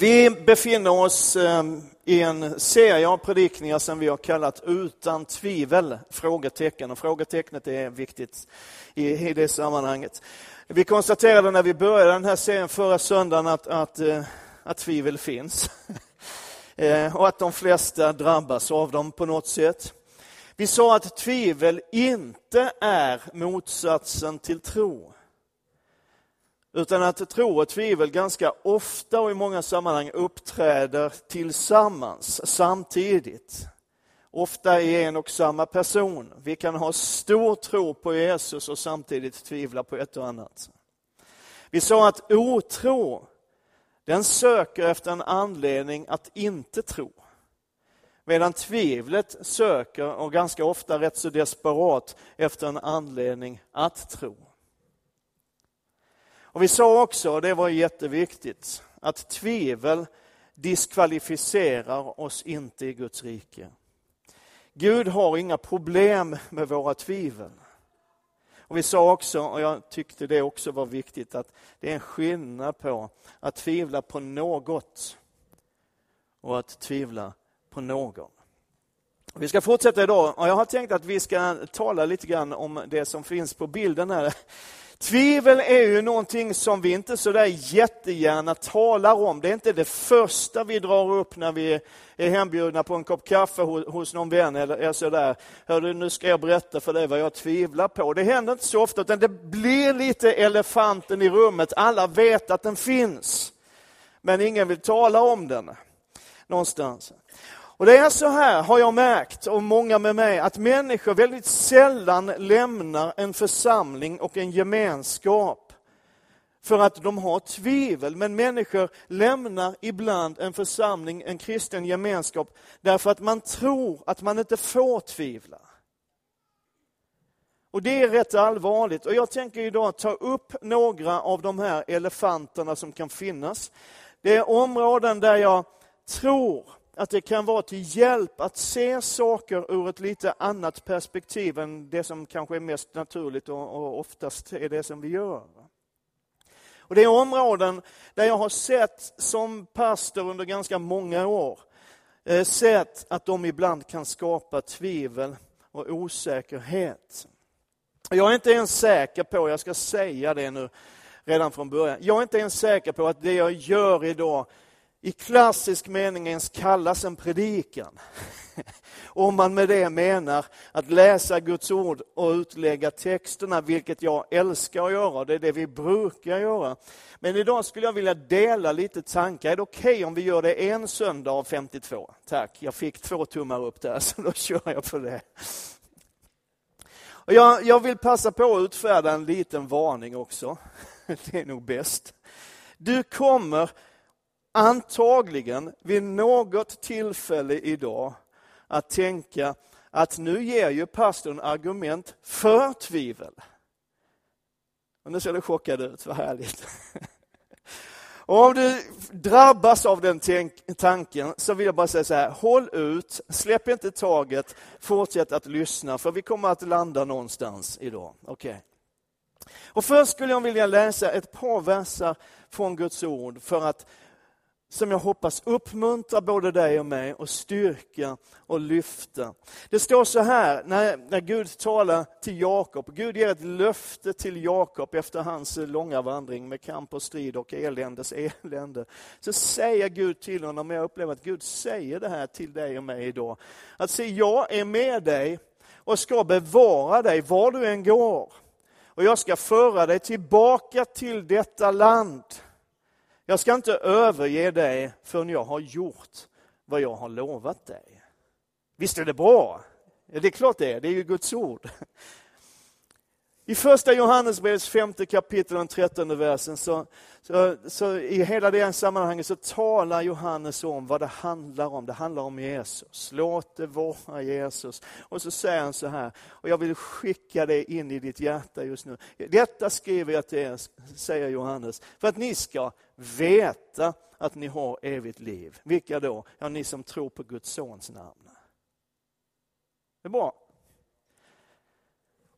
Vi befinner oss ehm, i en serie av predikningar som vi har kallat Utan tvivel? Frågetecken. Och frågetecknet är viktigt i, det sammanhanget. Vi konstaterade när vi började den här serien förra söndagen att, att, eh, att tvivel finns. Eh, och att de flesta drabbas av dem på något sätt. Vi sa att tvivel inte är motsatsen till tro. Utan att tro och tvivel ganska ofta och i många sammanhang uppträder tillsammans, samtidigt. Ofta i en och samma person. Vi kan ha stor tro på Jesus och samtidigt tvivla på ett och annat. Vi sa att otro, den söker efter en anledning att inte tro. Medan tvivlet söker, och ganska ofta rätt så desperat, efter en anledning att tro. Och Vi sa också, och det var jätteviktigt, att tvivel diskvalificerar oss inte i Guds rike. Gud har inga problem med våra tvivel. Och Vi sa också, och jag tyckte det också var viktigt, att det är en skillnad på att tvivla på något och att tvivla på någon. Vi ska fortsätta idag och jag har tänkt att vi ska tala lite grann om det som finns på bilden här. Tvivel är ju någonting som vi inte så där jättegärna talar om. Det är inte det första vi drar upp när vi är hembjudna på en kopp kaffe hos någon vän eller är sådär. Hörru, nu ska jag berätta för dig vad jag tvivlar på. Det händer inte så ofta, utan det blir lite elefanten i rummet. Alla vet att den finns, men ingen vill tala om den någonstans. Och Det är så här, har jag märkt, och många med mig, att människor väldigt sällan lämnar en församling och en gemenskap för att de har tvivel. Men människor lämnar ibland en församling, en kristen gemenskap, därför att man tror att man inte får tvivla. Och det är rätt allvarligt. Och jag tänker idag ta upp några av de här elefanterna som kan finnas. Det är områden där jag tror att det kan vara till hjälp att se saker ur ett lite annat perspektiv än det som kanske är mest naturligt och, oftast är det som vi gör. Och Det är områden där jag har sett som pastor under ganska många år, eh, sett att de ibland kan skapa tvivel och osäkerhet. Jag är inte ens säker på, jag ska säga det nu redan från början, jag är inte ens säker på att det jag gör idag i klassisk mening ens kallas en predikan. Om man med det menar att läsa Guds ord och utlägga texterna, vilket jag älskar att göra, det är det vi brukar göra. Men idag skulle jag vilja dela lite tankar. Är det okej okay om vi gör det en söndag av 52? Tack, jag fick två tummar upp där, så då kör jag på det. Och jag, jag vill passa på att utfärda en liten varning också. Det är nog bäst. Du kommer antagligen vid något tillfälle idag att tänka att nu ger ju pastorn argument för tvivel. Och nu ser du chockad ut, vad härligt. Och om du drabbas av den tanken så vill jag bara säga så här, håll ut, släpp inte taget, fortsätt att lyssna för vi kommer att landa någonstans idag. Okay. Och först skulle jag vilja läsa ett par verser från Guds ord för att som jag hoppas uppmuntrar både dig och mig och styrka och lyfta. Det står så här, när, när Gud talar till Jakob, Gud ger ett löfte till Jakob efter hans långa vandring med kamp och strid och eländes elände. Så säger Gud till honom, jag upplever att Gud säger det här till dig och mig idag, att se, jag är med dig och ska bevara dig var du än går. Och jag ska föra dig tillbaka till detta land jag ska inte överge dig förrän jag har gjort vad jag har lovat dig. Visst är det bra? Det är klart det är, det är ju Guds ord. I första Johannesbrevets femte kapitel, den trettonde versen, så, så, så, i hela det sammanhanget så talar Johannes om vad det handlar om. Det handlar om Jesus. Låt det vara Jesus. Och så säger han så här, och jag vill skicka det in i ditt hjärta just nu. Detta skriver jag till er, säger Johannes, för att ni ska veta att ni har evigt liv. Vilka då? Ja, ni som tror på Guds sons namn. Det är bra.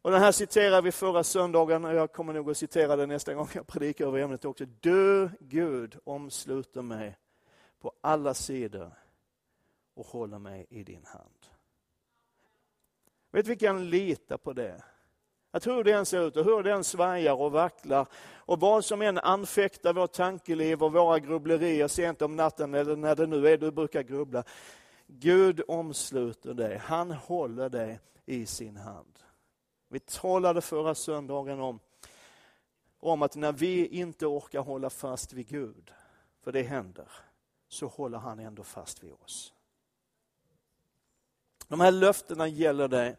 Och den här citerade vi förra söndagen och jag kommer nog att citera den nästa gång jag predikar över ämnet också. Du Gud omsluter mig på alla sidor och håller mig i din hand. Vet vi kan lita på det. Att hur det än ser ut och hur det än svajar och vacklar och vad som än anfäktar vårt tankeliv och våra grubblerier sent om natten eller när det nu är du brukar grubbla. Gud omsluter dig, han håller dig i sin hand. Vi talade förra söndagen om, om att när vi inte orkar hålla fast vid Gud, för det händer, så håller han ändå fast vid oss. De här löftena gäller dig.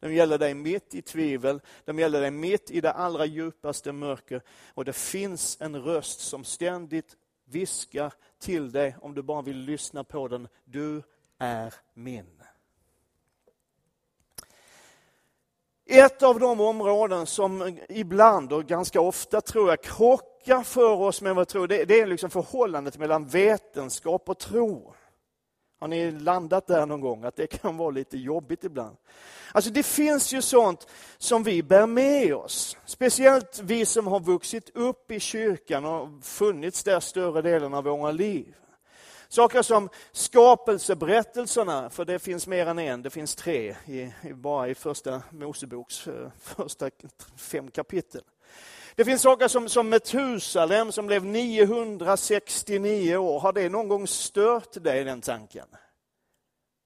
De gäller dig mitt i tvivel, de gäller dig mitt i det allra djupaste mörker. Och det finns en röst som ständigt viskar till dig, om du bara vill lyssna på den. Du är min. Ett av de områden som ibland och ganska ofta tror jag krockar för oss med vad tro, det, det är liksom förhållandet mellan vetenskap och tro. Har ni landat där någon gång, att det kan vara lite jobbigt ibland? Alltså det finns ju sånt som vi bär med oss. Speciellt vi som har vuxit upp i kyrkan och funnits där större delen av våra liv. Saker som skapelseberättelserna, för det finns mer än en, det finns tre i, bara i första Moseboks eh, första fem kapitel. Det finns saker som, som Metusalem som blev 969 år. Har det någon gång stört dig, den tanken?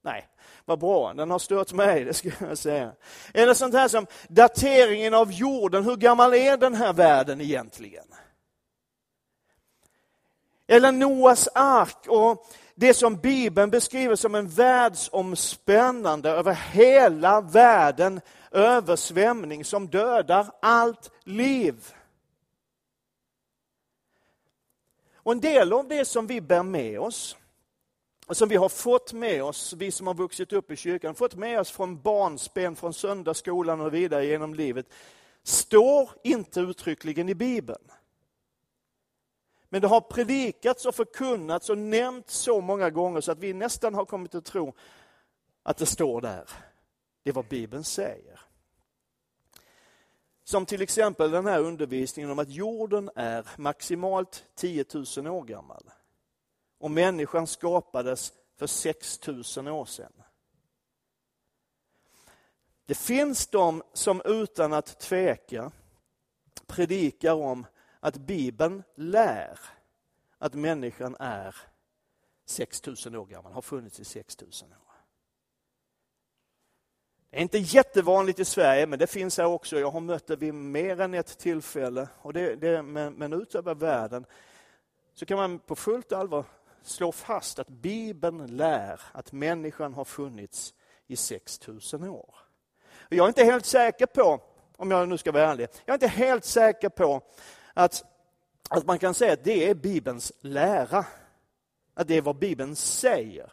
Nej, vad bra, den har stört mig, det skulle jag säga. Eller sånt här som dateringen av jorden, hur gammal är den här världen egentligen? Eller Noas ark och det som Bibeln beskriver som en världsomspännande över hela världen översvämning som dödar allt liv. Och en del av det som vi bär med oss, och som vi har fått med oss, vi som har vuxit upp i kyrkan, fått med oss från barnsben, från söndagsskolan och vidare genom livet, står inte uttryckligen i Bibeln. Men det har predikats och förkunnats och nämnts så många gånger så att vi nästan har kommit att tro att det står där. Det är vad Bibeln säger. Som till exempel den här undervisningen om att jorden är maximalt 10 000 år gammal. Och människan skapades för 6 000 år sedan. Det finns de som utan att tveka predikar om att Bibeln lär att människan är 6 000 år gammal, har funnits i 6 000 år. Det är inte jättevanligt i Sverige, men det finns här också. Jag har mött det vid mer än ett tillfälle. Och det, det, men, men utöver världen så kan man på fullt allvar slå fast att Bibeln lär att människan har funnits i 6000 år. Och jag är inte helt säker på, om jag nu ska vara ärlig, jag är inte helt säker på att, att man kan säga att det är Bibelns lära. Att det är vad Bibeln säger.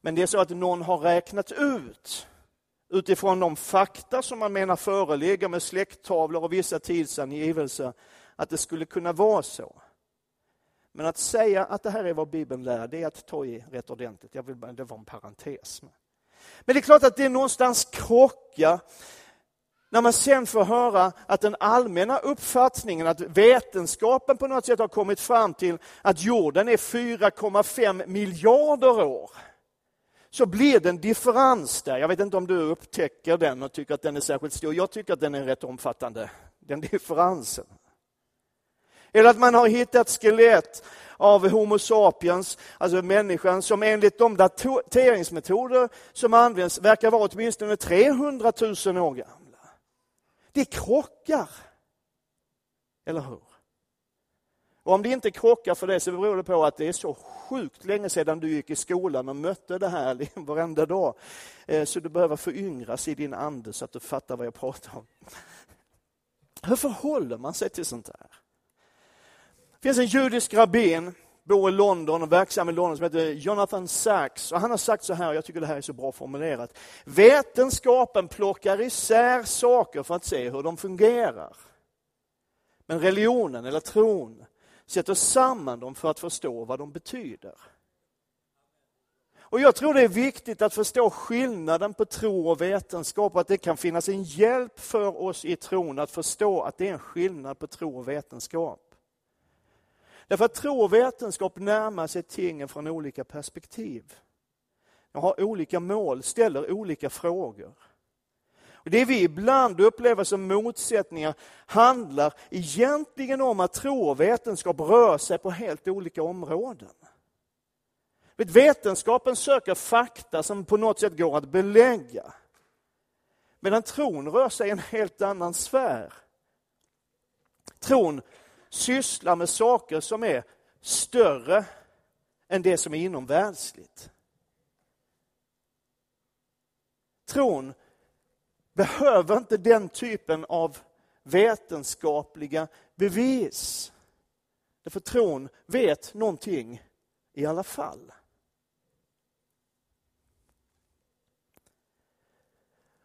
Men det är så att någon har räknat ut utifrån de fakta som man menar föreligger med släkttavlor och vissa tidsangivelser, att det skulle kunna vara så. Men att säga att det här är vad Bibeln lär, det är att ta i rätt ordentligt. Jag vill bara, det var en parentes. Men det är klart att det någonstans krockar när man sen får höra att den allmänna uppfattningen, att vetenskapen på något sätt har kommit fram till att jorden är 4,5 miljarder år så blir det en differens där. Jag vet inte om du upptäcker den och tycker att den är särskilt stor. Jag tycker att den är rätt omfattande, den differensen. Eller att man har hittat skelett av Homo sapiens, alltså människan, som enligt de dateringsmetoder som används verkar vara åtminstone 300 000 år gamla. Det krockar. Eller hur? Och om det inte krockar för dig så beror det på att det är så sjukt länge sedan du gick i skolan och mötte det här varenda dag. Eh, så du behöver föryngras i din ande så att du fattar vad jag pratar om. Hur förhåller man sig till sånt här? Det finns en judisk rabbin, bor i London och verksam i London som heter Jonathan Sachs. Och han har sagt så här, och jag tycker det här är så bra formulerat. Vetenskapen plockar isär saker för att se hur de fungerar. Men religionen eller tron sätter samman dem för att förstå vad de betyder. Och Jag tror det är viktigt att förstå skillnaden på tro och vetenskap och att det kan finnas en hjälp för oss i tron att förstå att det är en skillnad på tro och vetenskap. Därför att tro och vetenskap närmar sig tingen från olika perspektiv. De har olika mål, ställer olika frågor. Och det vi ibland upplever som motsättningar handlar egentligen om att tro och vetenskap rör sig på helt olika områden. Vetenskapen söker fakta som på något sätt går att belägga. Medan tron rör sig i en helt annan sfär. Tron sysslar med saker som är större än det som är inomvärldsligt. Tron behöver inte den typen av vetenskapliga bevis. Därför tron vet någonting i alla fall.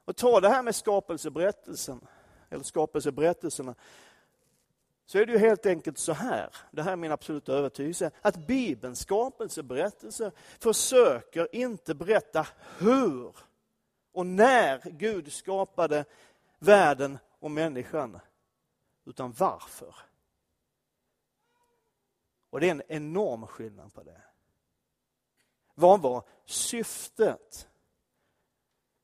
Och ta det här med skapelseberättelsen, eller skapelseberättelserna, så är det ju helt enkelt så här, det här är min absoluta övertygelse, att Bibelns skapelseberättelse försöker inte berätta hur och när Gud skapade världen och människan, utan varför. Och det är en enorm skillnad på det. Vad var syftet?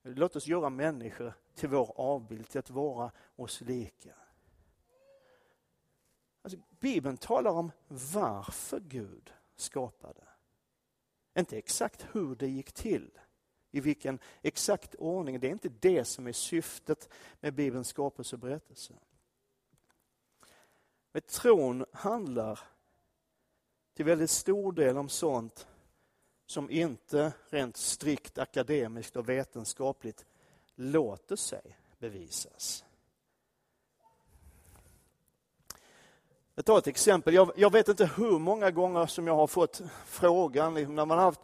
Låt oss göra människor till vår avbild, till att vara oss lika. Alltså, Bibeln talar om varför Gud skapade. Inte exakt hur det gick till, i vilken exakt ordning. Det är inte det som är syftet med Bibelns skapelseberättelse. Men tron handlar till väldigt stor del om sånt som inte rent strikt akademiskt och vetenskapligt låter sig bevisas. Jag tar ett exempel. Jag, jag, vet inte hur många gånger som jag har fått frågan liksom när man har haft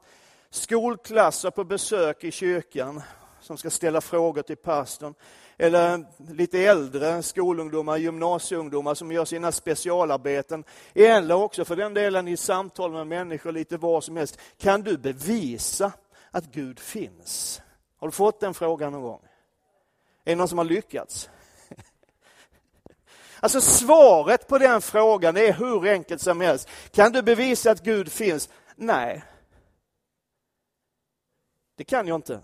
skolklasser på besök i kyrkan som ska ställa frågor till pastorn. Eller lite äldre skolungdomar, gymnasieungdomar som gör sina specialarbeten. Eller också för den delen i samtal med människor lite var som helst. Kan du bevisa att Gud finns? Har du fått den frågan någon gång? Är det någon som har lyckats? Alltså svaret på den frågan är hur enkelt som helst. Kan du bevisa att Gud finns? Nej. Det kan jag inte.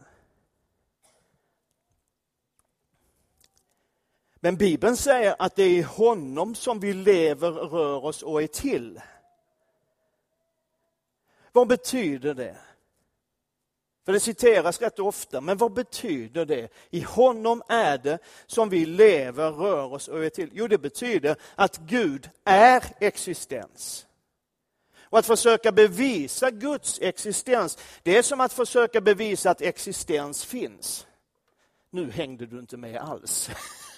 Men Bibeln säger att det är i honom som vi lever, rör oss och är till. Vad betyder det? För det citeras rätt ofta, men vad betyder det? I honom är det som vi lever, rör oss och är till. Jo, det betyder att Gud är existens. Och att försöka bevisa Guds existens, det är som att försöka bevisa att existens finns. Nu hängde du inte med alls.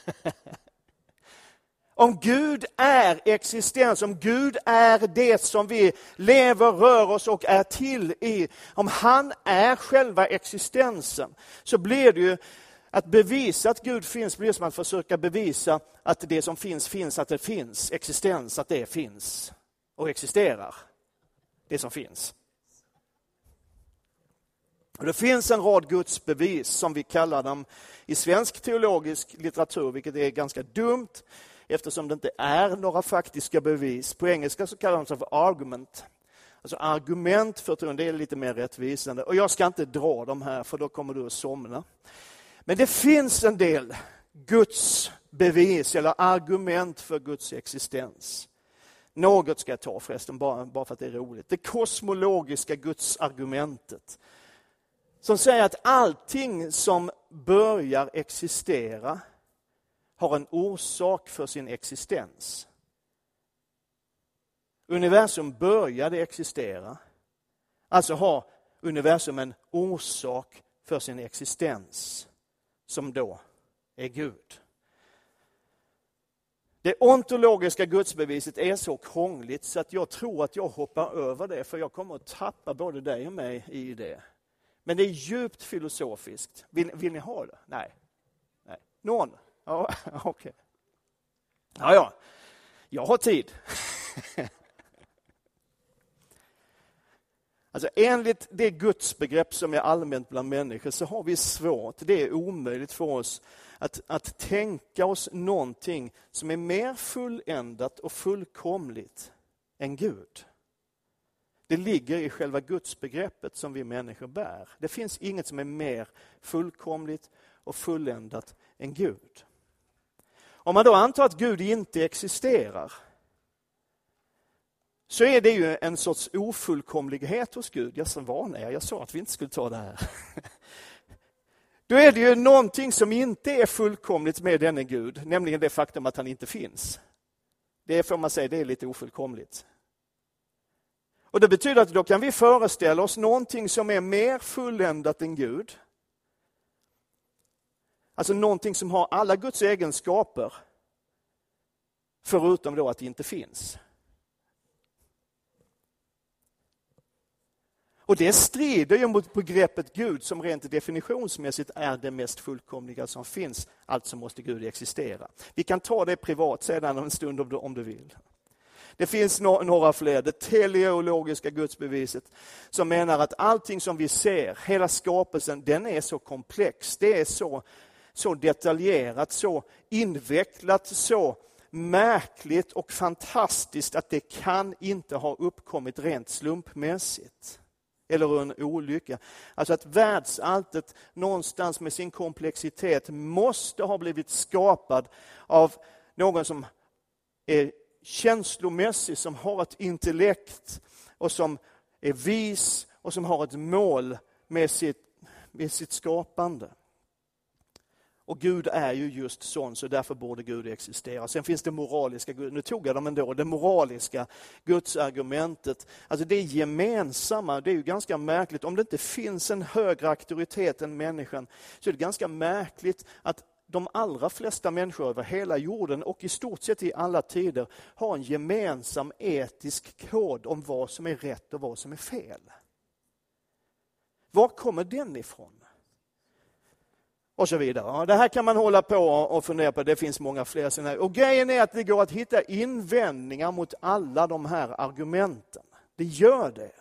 Om Gud är existens, om Gud är det som vi lever, rör oss och är till i, om han är själva existensen, så blir det ju att bevisa att Gud finns blir som att försöka bevisa att det som finns, finns, att det finns, existens, att det finns och existerar. Det som finns. Och det finns en rad gudsbevis som vi kallar dem i svensk teologisk litteratur, vilket är ganska dumt eftersom det inte är några faktiska bevis. På engelska så kallar de sig för argument. Alltså argument för tron, det är lite mer rättvisande. Och jag ska inte dra dem här för då kommer du att somna. Men det finns en del Guds bevis eller argument för Guds existens. Något ska jag ta förresten, bara, bara för att det är roligt. Det kosmologiska gudsargumentet. Som säger att allting som börjar existera har en orsak för sin existens. Universum började existera. Alltså har universum en orsak för sin existens, som då är Gud. Det ontologiska gudsbeviset är så krångligt så att jag tror att jag hoppar över det, för jag kommer att tappa både dig och mig i det. Men det är djupt filosofiskt. Vill, vill ni ha det? Nej. Nej. Någon? Ja, okej. Okay. Ja, ja. Jag har tid. Alltså enligt det gudsbegrepp som är allmänt bland människor så har vi svårt, det är omöjligt för oss att, att tänka oss någonting som är mer fulländat och fullkomligt än Gud. Det ligger i själva gudsbegreppet som vi människor bär. Det finns inget som är mer fullkomligt och fulländat än Gud. Om man då antar att Gud inte existerar så är det ju en sorts ofullkomlighet hos Gud. Jag sa van är, jag sa att vi inte skulle ta det här. Då är det ju någonting som inte är fullkomligt med denne Gud, nämligen det faktum att han inte finns. Det får man säga, det är lite ofullkomligt. Och Det betyder att då kan vi föreställa oss någonting som är mer fulländat än Gud. Alltså någonting som har alla Guds egenskaper, förutom då att det inte finns. Och det strider ju mot begreppet Gud som rent definitionsmässigt är det mest fullkomliga som finns. Alltså måste Gud existera. Vi kan ta det privat sedan en stund om du, om du vill. Det finns no några fler, det teleologiska gudsbeviset, som menar att allting som vi ser, hela skapelsen, den är så komplex. Det är så, så detaljerat, så invecklat, så märkligt och fantastiskt att det kan inte ha uppkommit rent slumpmässigt eller en olycka. Alltså att världsalltet någonstans med sin komplexitet måste ha blivit skapad av någon som är känslomässig, som har ett intellekt och som är vis och som har ett mål med sitt, med sitt skapande. Och Gud är ju just sån, så därför borde Gud existera. Sen finns det moraliska, nu tog jag dem ändå, det moraliska gudsargumentet. Alltså det gemensamma, det är ju ganska märkligt. Om det inte finns en högre auktoritet än människan, så är det ganska märkligt att de allra flesta människor över hela jorden och i stort sett i alla tider har en gemensam etisk kod om vad som är rätt och vad som är fel. Var kommer den ifrån? Och så vidare. Det här kan man hålla på och fundera på, det finns många fler scenarier. Och grejen är att det går att hitta invändningar mot alla de här argumenten. Det gör det.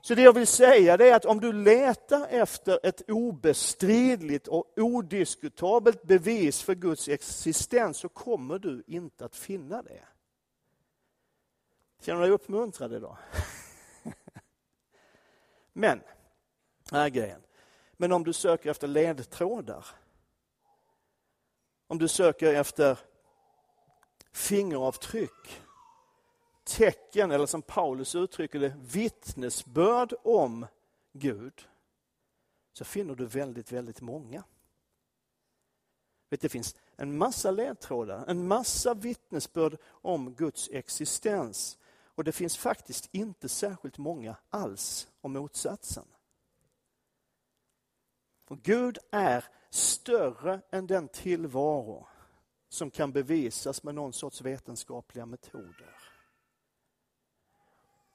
Så det jag vill säga är att om du letar efter ett obestridligt och odiskutabelt bevis för Guds existens så kommer du inte att finna det. Känner du dig uppmuntrad idag? Men, här är grejen. Men om du söker efter ledtrådar, om du söker efter fingeravtryck, tecken eller som Paulus uttrycker det, vittnesbörd om Gud, så finner du väldigt, väldigt många. Det finns en massa ledtrådar, en massa vittnesbörd om Guds existens. Och det finns faktiskt inte särskilt många alls om motsatsen. För Gud är större än den tillvaro som kan bevisas med någon sorts vetenskapliga metoder.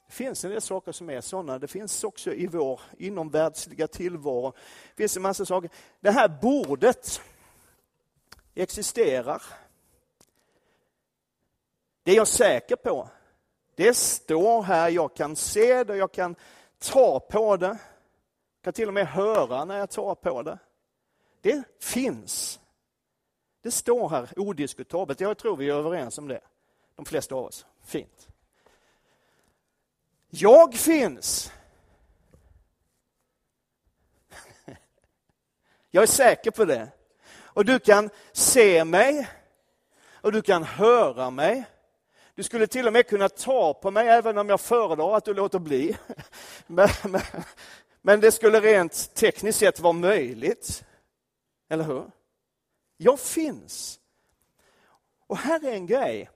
Det finns en del saker som är sådana. Det finns också i vår inomvärldsliga tillvaro. Det finns en massa saker. Det här bordet existerar. Det är jag säker på. Det står här, jag kan se det, jag kan ta på det. Jag kan till och med höra när jag tar på det. Det finns. Det står här odiskutabelt. Jag tror vi är överens om det. De flesta av oss. Fint. Jag finns. Jag är säker på det. Och du kan se mig och du kan höra mig. Du skulle till och med kunna ta på mig även om jag föredrar att du låter bli. Men, men, men det skulle rent tekniskt sett vara möjligt. Eller hur? Jag finns. Och här är en grej.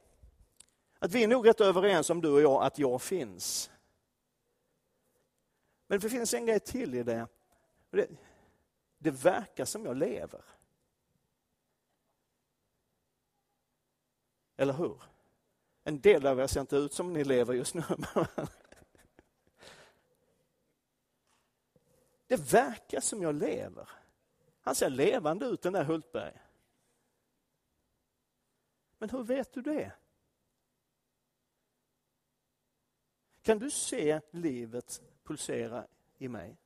Att vi är nog rätt överens om du och jag att jag finns. Men det finns en grej till i det. Det, det verkar som jag lever. Eller hur? En del av er ser inte ut som ni lever just nu. Det verkar som jag lever. Han ser levande ut den där Hultberg. Men hur vet du det? Kan du se livet pulsera i mig?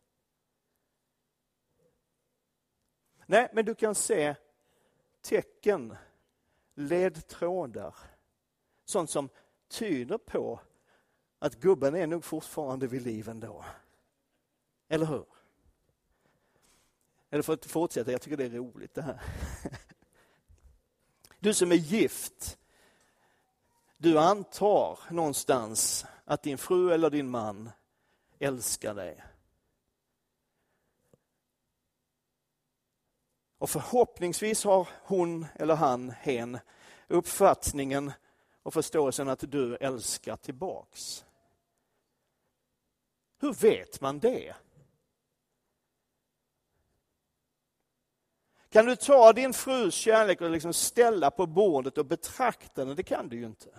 Nej, men du kan se tecken, ledtrådar, sånt som tyder på att gubben är nog fortfarande vid liv ändå. Eller hur? Eller för att fortsätta, jag tycker det är roligt det här. Du som är gift, du antar någonstans att din fru eller din man älskar dig. Och förhoppningsvis har hon eller han, hen, uppfattningen och förståelsen att du älskar tillbaks. Hur vet man det? Kan du ta din frus kärlek och liksom ställa på bordet och betrakta den? Det kan du ju inte.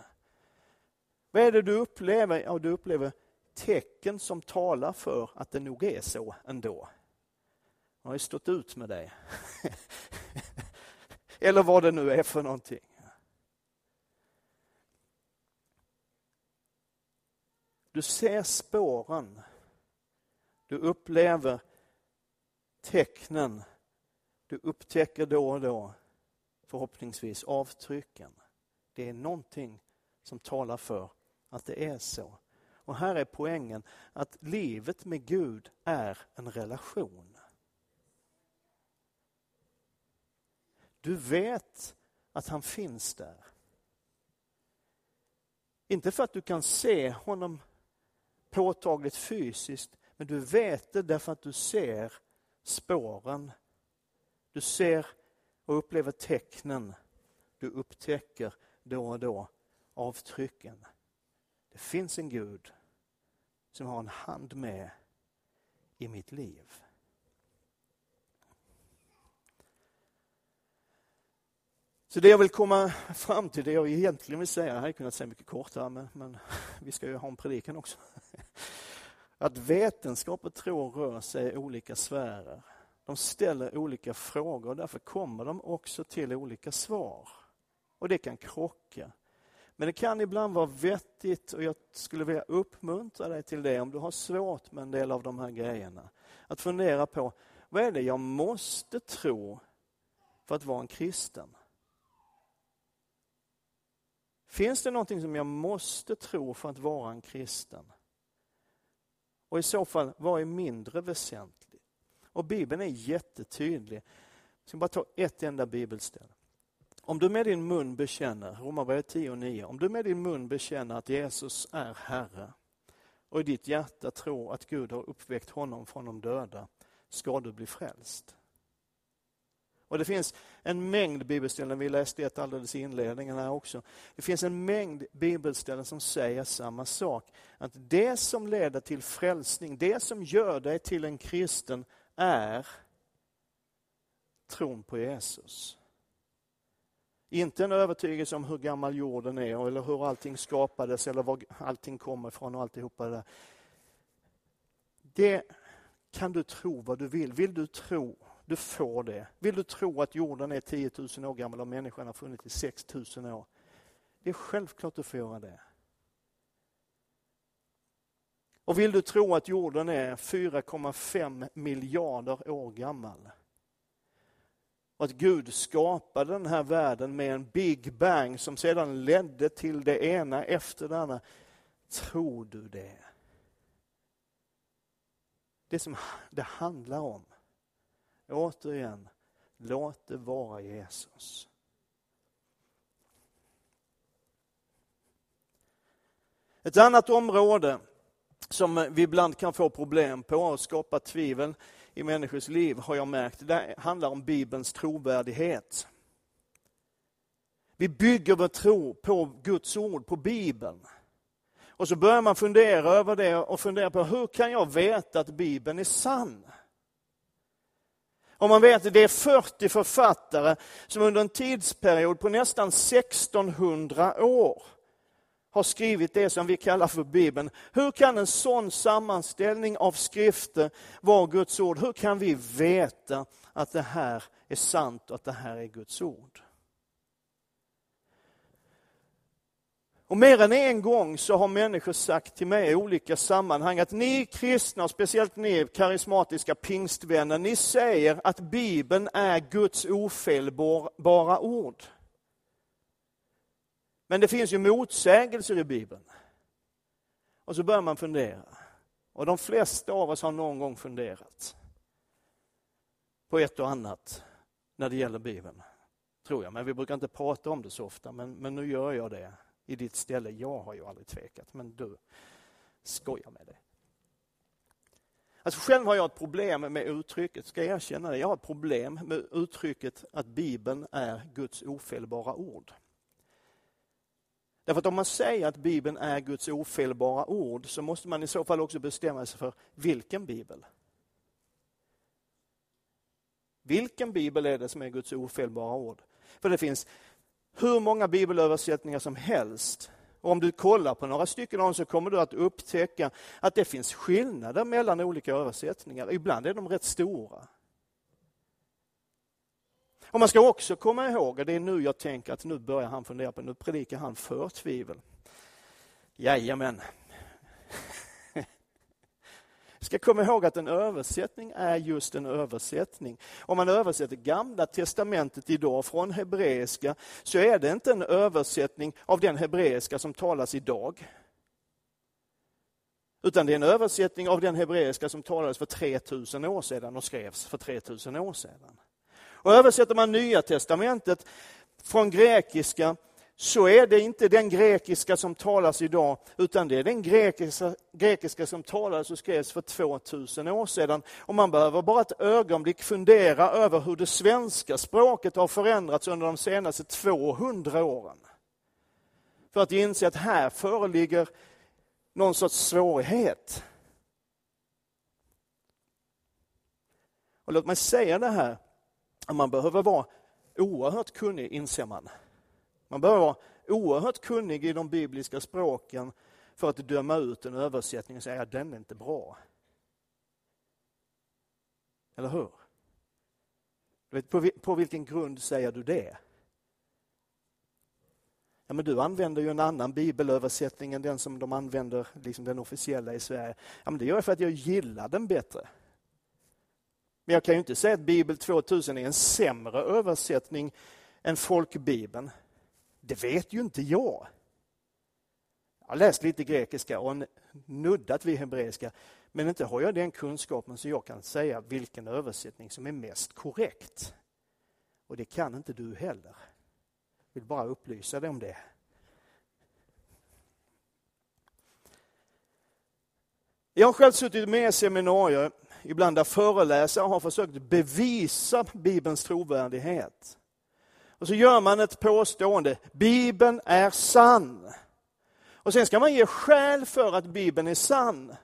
Vad är det du upplever? Ja, du upplever tecken som talar för att det nog är så ändå. Jag har ju stått ut med dig. Eller vad det nu är för någonting. Du ser spåren. Du upplever tecknen. Du upptäcker då och då, förhoppningsvis, avtrycken. Det är någonting som talar för att det är så. Och här är poängen att livet med Gud är en relation. Du vet att han finns där. Inte för att du kan se honom påtagligt fysiskt, men du vet det därför att du ser spåren. Du ser och upplever tecknen. Du upptäcker då och då avtrycken. Det finns en Gud som har en hand med i mitt liv. Så det jag vill komma fram till, det jag egentligen vill säga, jag hade kunnat säga mycket kortare, men, men vi ska ju ha en predikan också. Att vetenskap och tro rör sig i olika sfärer. De ställer olika frågor och därför kommer de också till olika svar. Och det kan krocka. Men det kan ibland vara vettigt och jag skulle vilja uppmuntra dig till det om du har svårt med en del av de här grejerna. Att fundera på, vad är det jag måste tro för att vara en kristen? Finns det någonting som jag måste tro för att vara en kristen? Och i så fall, vad är mindre väsentligt? Och Bibeln är jättetydlig. Jag ska bara ta ett enda bibelställe. Om du med din mun bekänner, Romarbrevet 10 och 9, om du med din mun bekänner att Jesus är Herre och i ditt hjärta tror att Gud har uppväckt honom från de döda, ska du bli frälst. Och det finns en mängd bibelställen, vi läste ett alldeles i inledningen här också. Det finns en mängd bibelställen som säger samma sak. Att det som leder till frälsning, det som gör dig till en kristen är tron på Jesus. Inte en övertygelse om hur gammal jorden är eller hur allting skapades eller var allting kommer ifrån och alltihopa det där. Det kan du tro vad du vill. Vill du tro du får det. Vill du tro att jorden är 10 000 år gammal och människan har funnits i 6 000 år? Det är självklart du får göra det. Och vill du tro att jorden är 4,5 miljarder år gammal? Och att Gud skapade den här världen med en Big Bang som sedan ledde till det ena efter det andra. Tror du det? Det som det handlar om Återigen, låt det vara Jesus. Ett annat område som vi ibland kan få problem på och skapa tvivel i människors liv har jag märkt, det handlar om Bibelns trovärdighet. Vi bygger vår tro på Guds ord, på Bibeln. Och så börjar man fundera över det och fundera på hur kan jag veta att Bibeln är sann? Om man vet att det är 40 författare som under en tidsperiod på nästan 1600 år har skrivit det som vi kallar för Bibeln. Hur kan en sån sammanställning av skrifter vara Guds ord? Hur kan vi veta att det här är sant och att det här är Guds ord? Och mer än en gång så har människor sagt till mig i olika sammanhang att ni kristna, och speciellt ni karismatiska pingstvänner, ni säger att Bibeln är Guds ofelbara ord. Men det finns ju motsägelser i Bibeln. Och så börjar man fundera. Och de flesta av oss har någon gång funderat på ett och annat när det gäller Bibeln. Tror jag, men vi brukar inte prata om det så ofta. Men, men nu gör jag det i ditt ställe. Jag har ju aldrig tvekat, men du skojar med det. Alltså själv har jag ett problem med uttrycket, ska jag erkänna det. Jag har ett problem med uttrycket att Bibeln är Guds ofelbara ord. Därför att om man säger att Bibeln är Guds ofelbara ord så måste man i så fall också bestämma sig för vilken Bibel. Vilken Bibel är det som är Guds ofelbara ord? För det finns hur många bibelöversättningar som helst. Och om du kollar på några stycken av dem så kommer du att upptäcka att det finns skillnader mellan olika översättningar. Ibland är de rätt stora. Och man ska också komma ihåg, och det är nu jag tänker att nu börjar han fundera på, nu predikar han för tvivel. Jajamän. ska komma ihåg att en översättning är just en översättning. Om man översätter Gamla testamentet idag från hebreiska så är det inte en översättning av den hebreiska som talas idag. Utan det är en översättning av den hebreiska som talades för 3000 år sedan och skrevs för 3000 år sedan. Och översätter man Nya testamentet från grekiska så är det inte den grekiska som talas idag, utan det är den grekiska, grekiska som talades och skrevs för 2000 år sedan. Och man behöver bara ett ögonblick fundera över hur det svenska språket har förändrats under de senaste 200 åren. För att inse att här föreligger någon sorts svårighet. Och låt mig säga det här, man behöver vara oerhört kunnig, inser man. Man behöver vara oerhört kunnig i de bibliska språken för att döma ut en översättning och säga att den är inte bra. Eller hur? Du vet, på, på vilken grund säger du det? Ja, men du använder ju en annan bibelöversättning än den som de använder, liksom den officiella i Sverige. Ja, men det gör jag för att jag gillar den bättre. Men jag kan ju inte säga att Bibel 2000 är en sämre översättning än folkbibeln. Det vet ju inte jag. Jag har läst lite grekiska och nuddat vid hebreiska, men inte har jag den kunskapen så jag kan säga vilken översättning som är mest korrekt. Och det kan inte du heller. Jag vill bara upplysa dig om det. Jag har själv suttit med i seminarier, ibland där föreläsare har försökt bevisa Bibelns trovärdighet. Och så gör man ett påstående, Bibeln är sann. Och sen ska man ge skäl för att Bibeln är sann.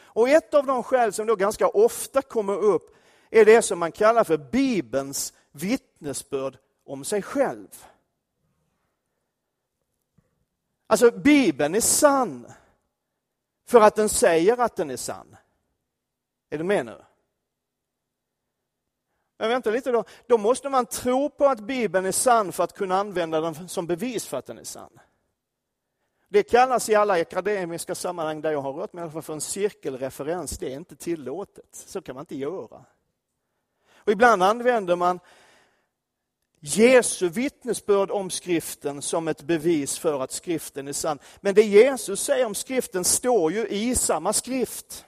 Och ett av de skäl som då ganska ofta kommer upp är det som man kallar för Bibelns vittnesbörd om sig själv. Alltså Bibeln är sann för att den säger att den är sann. Är du med nu? Men vänta lite då, då måste man tro på att Bibeln är sann för att kunna använda den som bevis för att den är sann. Det kallas i alla akademiska sammanhang där jag har rört mig för en cirkelreferens. Det är inte tillåtet. Så kan man inte göra. Och ibland använder man Jesu vittnesbörd om skriften som ett bevis för att skriften är sann. Men det Jesus säger om skriften står ju i samma skrift.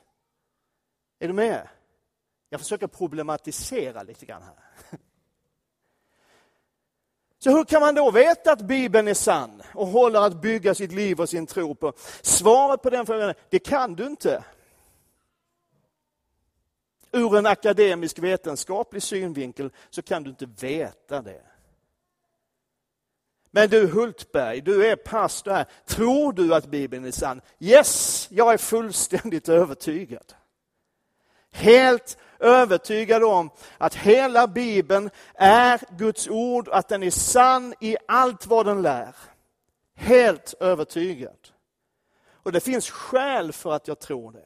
Är du med? Jag försöker problematisera lite grann här. Så hur kan man då veta att Bibeln är sann och håller att bygga sitt liv och sin tro på? Svaret på den frågan är, det kan du inte. Ur en akademisk vetenskaplig synvinkel så kan du inte veta det. Men du Hultberg, du är pastor här. Tror du att Bibeln är sann? Yes, jag är fullständigt övertygad. Helt övertygad om att hela Bibeln är Guds ord, att den är sann i allt vad den lär. Helt övertygad. Och det finns skäl för att jag tror det.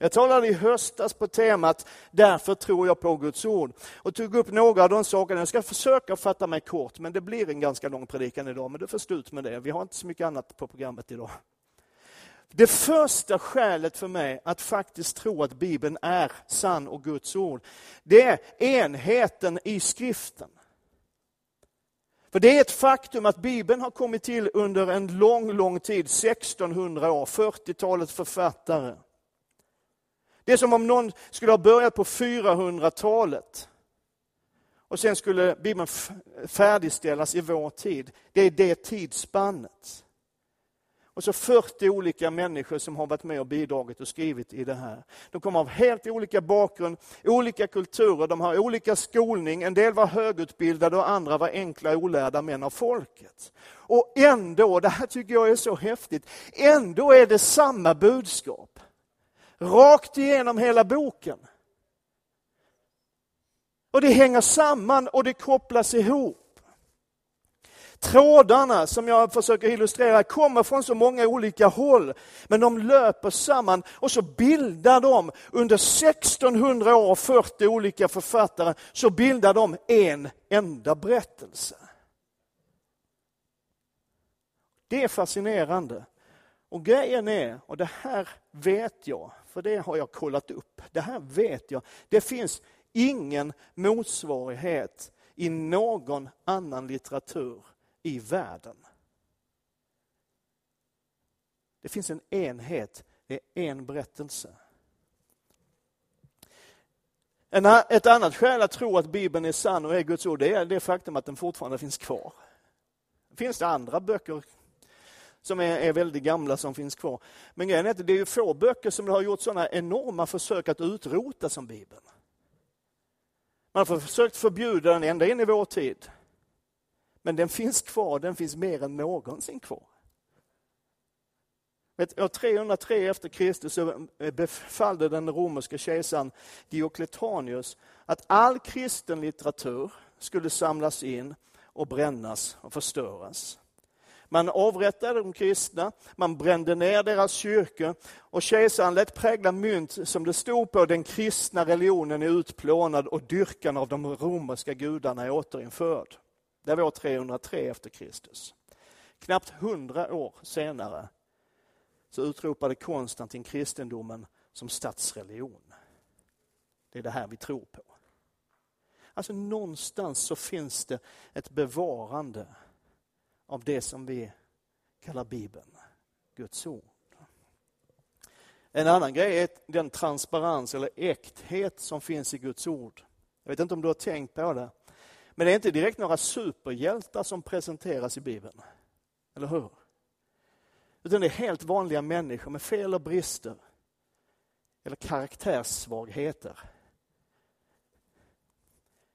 Jag talade i höstas på temat Därför tror jag på Guds ord och tog upp några av de sakerna. Jag ska försöka fatta mig kort, men det blir en ganska lång predikan idag, men du får stå ut med det. Vi har inte så mycket annat på programmet idag. Det första skälet för mig att faktiskt tro att Bibeln är sann och Guds ord, det är enheten i skriften. För det är ett faktum att Bibeln har kommit till under en lång, lång tid, 1600 år, 40-talets författare. Det är som om någon skulle ha börjat på 400-talet. Och sen skulle Bibeln färdigställas i vår tid. Det är det tidsspannet. Och så 40 olika människor som har varit med och bidragit och skrivit i det här. De kommer av helt olika bakgrund, olika kulturer, de har olika skolning. En del var högutbildade och andra var enkla olärda män av folket. Och ändå, det här tycker jag är så häftigt, ändå är det samma budskap. Rakt igenom hela boken. Och det hänger samman och det kopplas ihop. Trådarna som jag försöker illustrera kommer från så många olika håll, men de löper samman och så bildar de under 1600 år, 40 olika författare, så bildar de en enda berättelse. Det är fascinerande. Och grejen är, och det här vet jag, för det har jag kollat upp, det här vet jag, det finns ingen motsvarighet i någon annan litteratur i världen. Det finns en enhet, det är en berättelse. ett annat skäl att tro att Bibeln är sann och är Guds ord, det är det faktum att den fortfarande finns kvar. Finns det andra böcker som är, är väldigt gamla som finns kvar. Men grejen är att det är få böcker som har gjort sådana enorma försök att utrota som Bibeln. Man har försökt förbjuda den ända in i vår tid. Men den finns kvar, den finns mer än någonsin kvar. År 303 efter Kristus eh, befallde den romerska kejsaren Diocletianus att all kristen litteratur skulle samlas in och brännas och förstöras. Man avrättade de kristna, man brände ner deras kyrkor och kejsaren lät prägla mynt som det stod på den kristna religionen är utplånad och dyrkan av de romerska gudarna är återinförd. Det var år 303 efter Kristus. Knappt hundra år senare så utropade Konstantin kristendomen som statsreligion. Det är det här vi tror på. Alltså någonstans så finns det ett bevarande av det som vi kallar Bibeln, Guds ord. En annan grej är den transparens eller äkthet som finns i Guds ord. Jag vet inte om du har tänkt på det. Men det är inte direkt några superhjältar som presenteras i Bibeln. Eller hur? Utan det är helt vanliga människor med fel och brister. Eller karaktärssvagheter.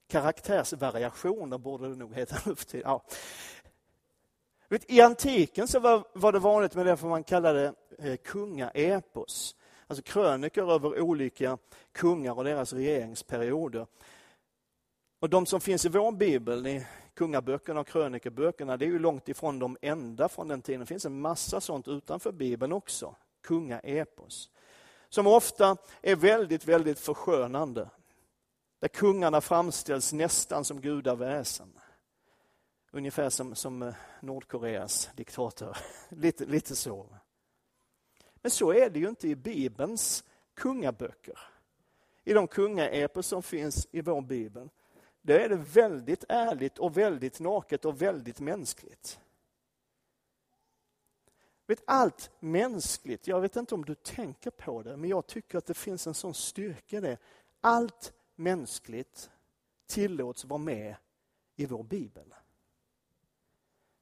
Karaktärsvariationer borde det nog heta nu för tiden. Ja. I antiken så var, var det vanligt med det som man kallade eh, kungaepos. Alltså krönikor över olika kungar och deras regeringsperioder. Och de som finns i vår bibel, i kungaböckerna och krönikeböckerna, det är ju långt ifrån de enda från den tiden. Det finns en massa sånt utanför bibeln också, kungaepos. Som ofta är väldigt, väldigt förskönande. Där kungarna framställs nästan som gudaväsen. Ungefär som, som eh, Nordkoreas diktator. lite, lite så. Men så är det ju inte i Bibelns kungaböcker. I de kungaepos som finns i vår bibel då är det väldigt ärligt och väldigt naket och väldigt mänskligt. Vet, allt mänskligt, jag vet inte om du tänker på det, men jag tycker att det finns en sån styrka i det. Allt mänskligt tillåts vara med i vår bibel.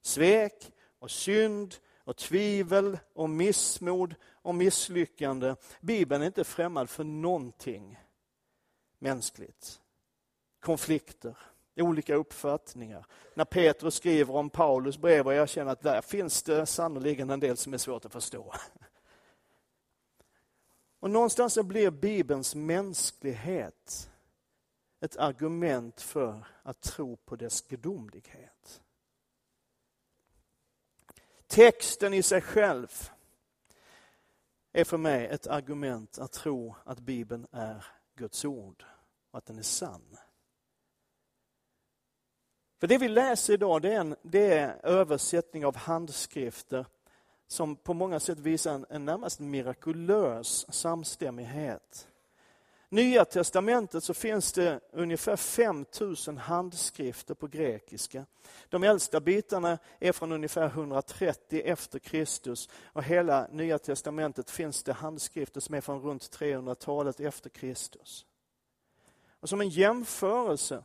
Svek och synd och tvivel och missmod och misslyckande. Bibeln är inte främmad för någonting mänskligt konflikter, olika uppfattningar. När Petrus skriver om Paulus brev och jag känner att där finns det sannoliken en del som är svårt att förstå. Och någonstans så blir Bibelns mänsklighet ett argument för att tro på dess gudomlighet. Texten i sig själv är för mig ett argument att tro att Bibeln är Guds ord och att den är sann. För det vi läser idag det är, en, det är översättning av handskrifter som på många sätt visar en, en närmast mirakulös samstämmighet. Nya testamentet så finns det ungefär 5000 handskrifter på grekiska. De äldsta bitarna är från ungefär 130 efter Kristus och hela Nya testamentet finns det handskrifter som är från runt 300-talet efter Kristus. Och som en jämförelse,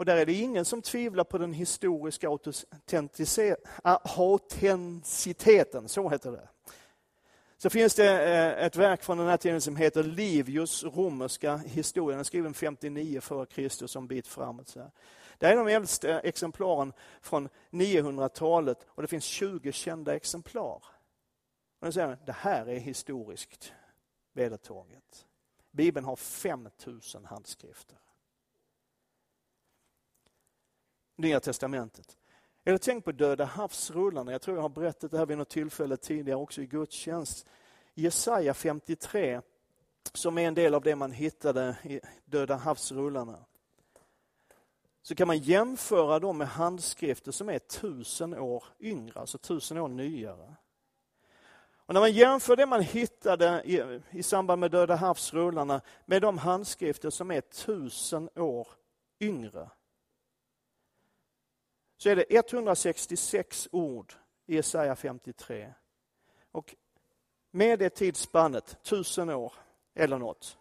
och där är det ingen som tvivlar på den historiska autenticiteten, så heter det så finns det eh, ett verk från den här tiden som heter Livius romerska historia. Den är skriven 59 f.Kr. en bit framåt. Så Det är de äldsta exemplaren från 900-talet och det finns 20 kända exemplar. Och säger, det här är historiskt vedertaget. Bibeln har 5000 handskrifter. Nya testamentet. Eller tänk på Döda havsrullarna. Jag tror jag har berättat det här vid något tillfälle tidigare också i gudstjänst. Jesaja 53, som är en del av det man hittade i Döda havsrullarna. Så kan man jämföra dem med handskrifter som är tusen år yngre, alltså tusen år nyare. Och när man jämför det man hittade i, i samband med Döda havsrullarna med de handskrifter som är tusen år yngre, så är det 166 ord i Jesaja 53. Och med det tidsspannet, tusen år eller något,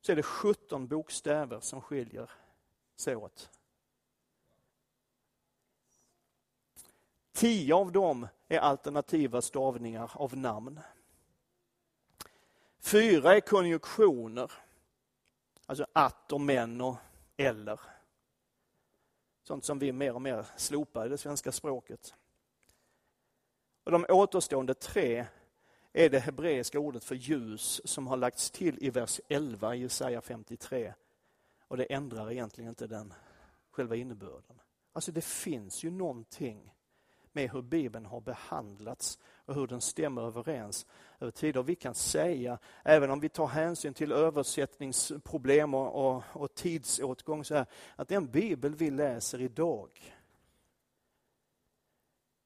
så är det 17 bokstäver som skiljer sig åt. Tio av dem är alternativa stavningar av namn. Fyra är konjunktioner, alltså att och men och eller. Sånt som vi mer och mer slopar i det svenska språket. Och de återstående tre är det hebreiska ordet för ljus som har lagts till i vers 11 i Jesaja 53. Och det ändrar egentligen inte den själva innebörden. Alltså det finns ju någonting med hur Bibeln har behandlats och hur den stämmer överens över tid. Och vi kan säga, även om vi tar hänsyn till översättningsproblem och, och, och tidsåtgång, så här, att den bibel vi läser idag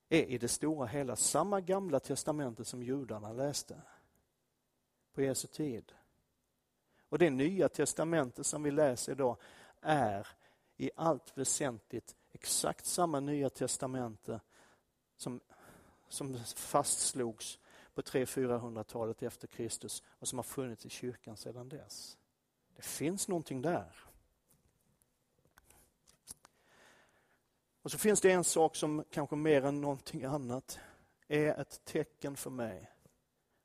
är i det stora hela samma gamla testamentet som judarna läste på Jesu tid. Och det nya testamentet som vi läser idag är i allt väsentligt exakt samma nya testamente som, som fastslogs på 300-400-talet efter Kristus och som har funnits i kyrkan sedan dess. Det finns någonting där. Och så finns det en sak som kanske mer än någonting annat är ett tecken för mig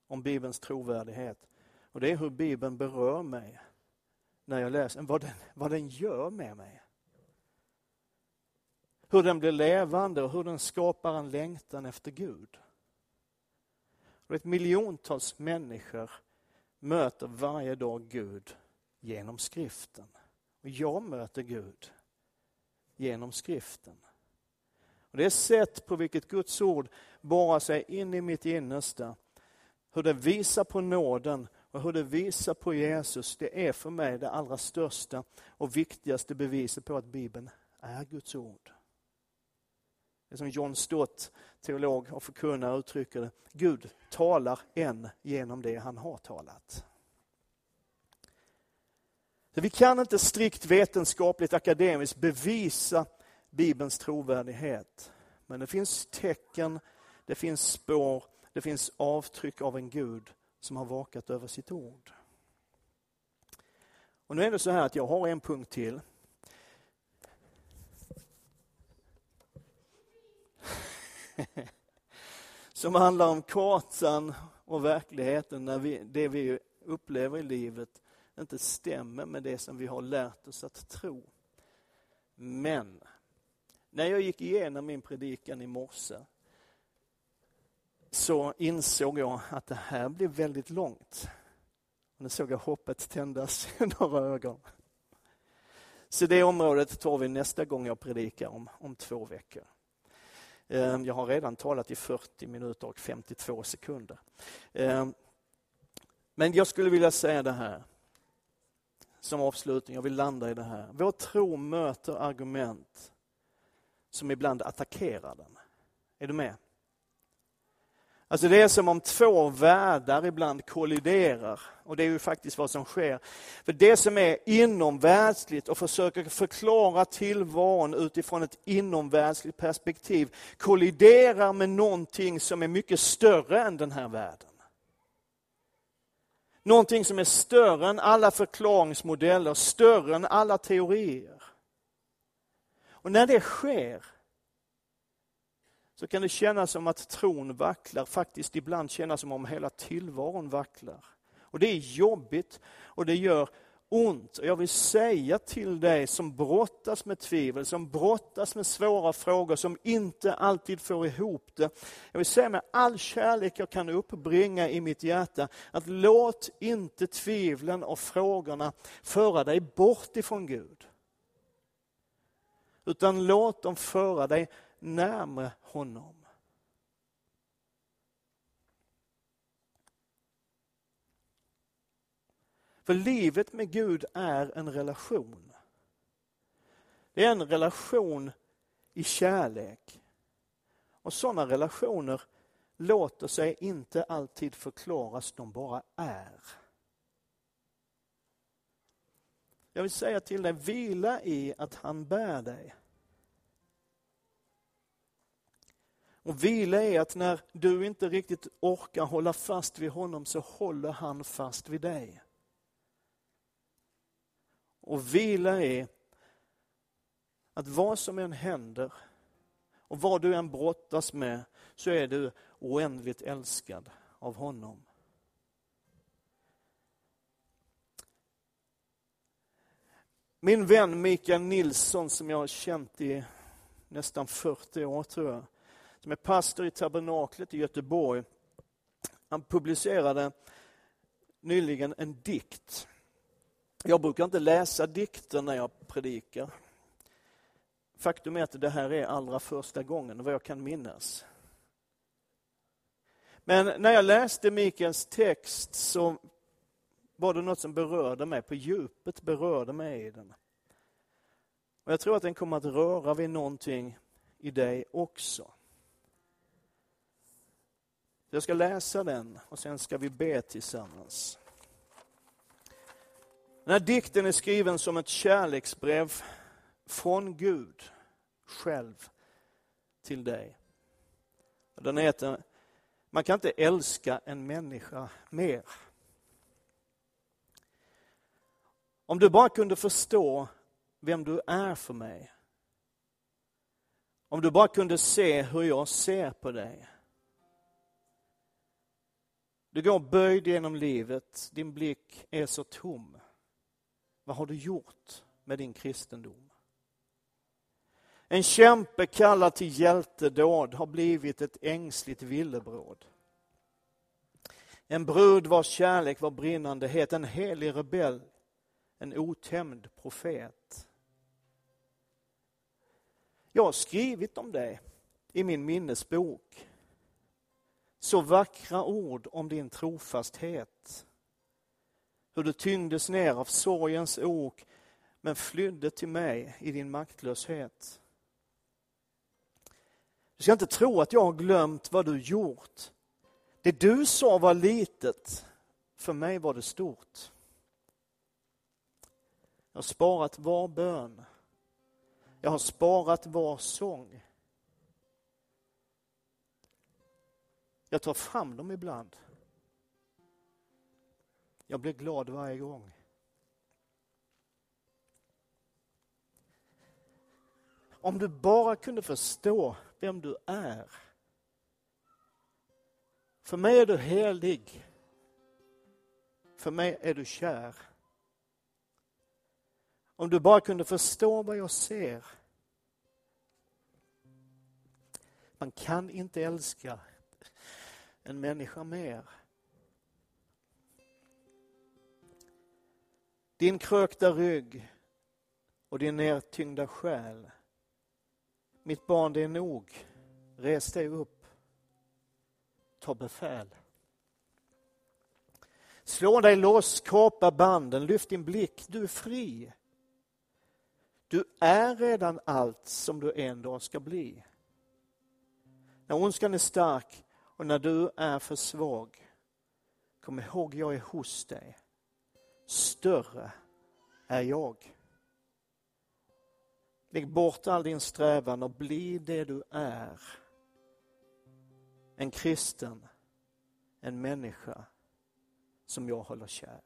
om Bibelns trovärdighet. Och det är hur Bibeln berör mig när jag läser, vad den, vad den gör med mig hur den blir levande och hur den skapar en längtan efter Gud. Och ett miljontals människor möter varje dag Gud genom skriften. Och jag möter Gud genom skriften. Och Det sätt på vilket Guds ord borrar sig in i mitt innersta, hur det visar på nåden och hur det visar på Jesus, det är för mig det allra största och viktigaste beviset på att Bibeln är Guds ord. Det är som John Stott, teolog och förkunnare, uttrycker det. Gud talar än genom det han har talat. Så vi kan inte strikt vetenskapligt akademiskt bevisa Bibelns trovärdighet. Men det finns tecken, det finns spår, det finns avtryck av en Gud som har vakat över sitt ord. Och nu är det så här att jag har en punkt till som handlar om kartan och verkligheten när vi, det vi upplever i livet inte stämmer med det som vi har lärt oss att tro. Men när jag gick igenom min predikan i morse så insåg jag att det här blir väldigt långt. Och nu såg jag hoppet tändas i några ögon. Så det området tar vi nästa gång jag predikar om, om två veckor. Ehm, jag har redan talat i 40 minuter och 52 sekunder. Ehm, men jag skulle vilja säga det här som avslutning, jag vill landa i det här. Vår tro möter argument som ibland attackerar den. Är du med? Alltså det är som om två världar ibland kolliderar. Och det är ju faktiskt vad som sker. För det som är inomvärldsligt och försöker förklara tillvaron utifrån ett inomvärldsligt perspektiv kolliderar med någonting som är mycket större än den här världen. Någonting som är större än alla förklaringsmodeller, större än alla teorier. Och när det sker så kan det kännas som att tron vacklar, faktiskt ibland kännas som om hela tillvaron vacklar. Och det är jobbigt och det gör ont. Och jag vill säga till dig som brottas med tvivel, som brottas med svåra frågor, som inte alltid får ihop det. Jag vill säga med all kärlek jag kan uppbringa i mitt hjärta, att låt inte tvivlen och frågorna föra dig bort ifrån Gud. Utan låt dem föra dig närmre honom. För livet med Gud är en relation. Det är en relation i kärlek. Och sådana relationer låter sig inte alltid förklaras, de bara är. Jag vill säga till dig, vila i att han bär dig. Och vila är att när du inte riktigt orkar hålla fast vid honom så håller han fast vid dig. Och vila är att vad som än händer och vad du än brottas med så är du oändligt älskad av honom. Min vän Mikael Nilsson som jag har känt i nästan 40 år tror jag, som är pastor i tabernaklet i Göteborg. Han publicerade nyligen en dikt. Jag brukar inte läsa dikter när jag predikar. Faktum är att det här är allra första gången, vad jag kan minnas. Men när jag läste Mikaels text så var det något som berörde mig, på djupet berörde mig i den. Och jag tror att den kommer att röra vid någonting i dig också. Jag ska läsa den och sen ska vi be tillsammans. Den här dikten är skriven som ett kärleksbrev från Gud själv till dig. Den heter Man kan inte älska en människa mer. Om du bara kunde förstå vem du är för mig. Om du bara kunde se hur jag ser på dig. Du går böjd genom livet, din blick är så tom. Vad har du gjort med din kristendom? En kämpe kallad till hjältedåd har blivit ett ängsligt villebråd. En brud vars kärlek var brinnande het, en helig rebell, en otämjd profet. Jag har skrivit om dig i min minnesbok så vackra ord om din trofasthet. Hur du tyngdes ner av sorgens ok men flydde till mig i din maktlöshet. Du ska inte tro att jag har glömt vad du gjort. Det du sa var litet, för mig var det stort. Jag har sparat var bön. Jag har sparat var sång. Jag tar fram dem ibland. Jag blir glad varje gång. Om du bara kunde förstå vem du är. För mig är du helig. För mig är du kär. Om du bara kunde förstå vad jag ser. Man kan inte älska en människa mer. Din krökta rygg och din nedtyngda själ. Mitt barn, det är nog. Res dig upp. Ta befäl. Slå dig loss, kapa banden, lyft din blick, du är fri. Du är redan allt som du en dag ska bli. När ondskan är stark och när du är för svag, kom ihåg jag är hos dig. Större är jag. Lägg bort all din strävan och bli det du är. En kristen, en människa som jag håller kär.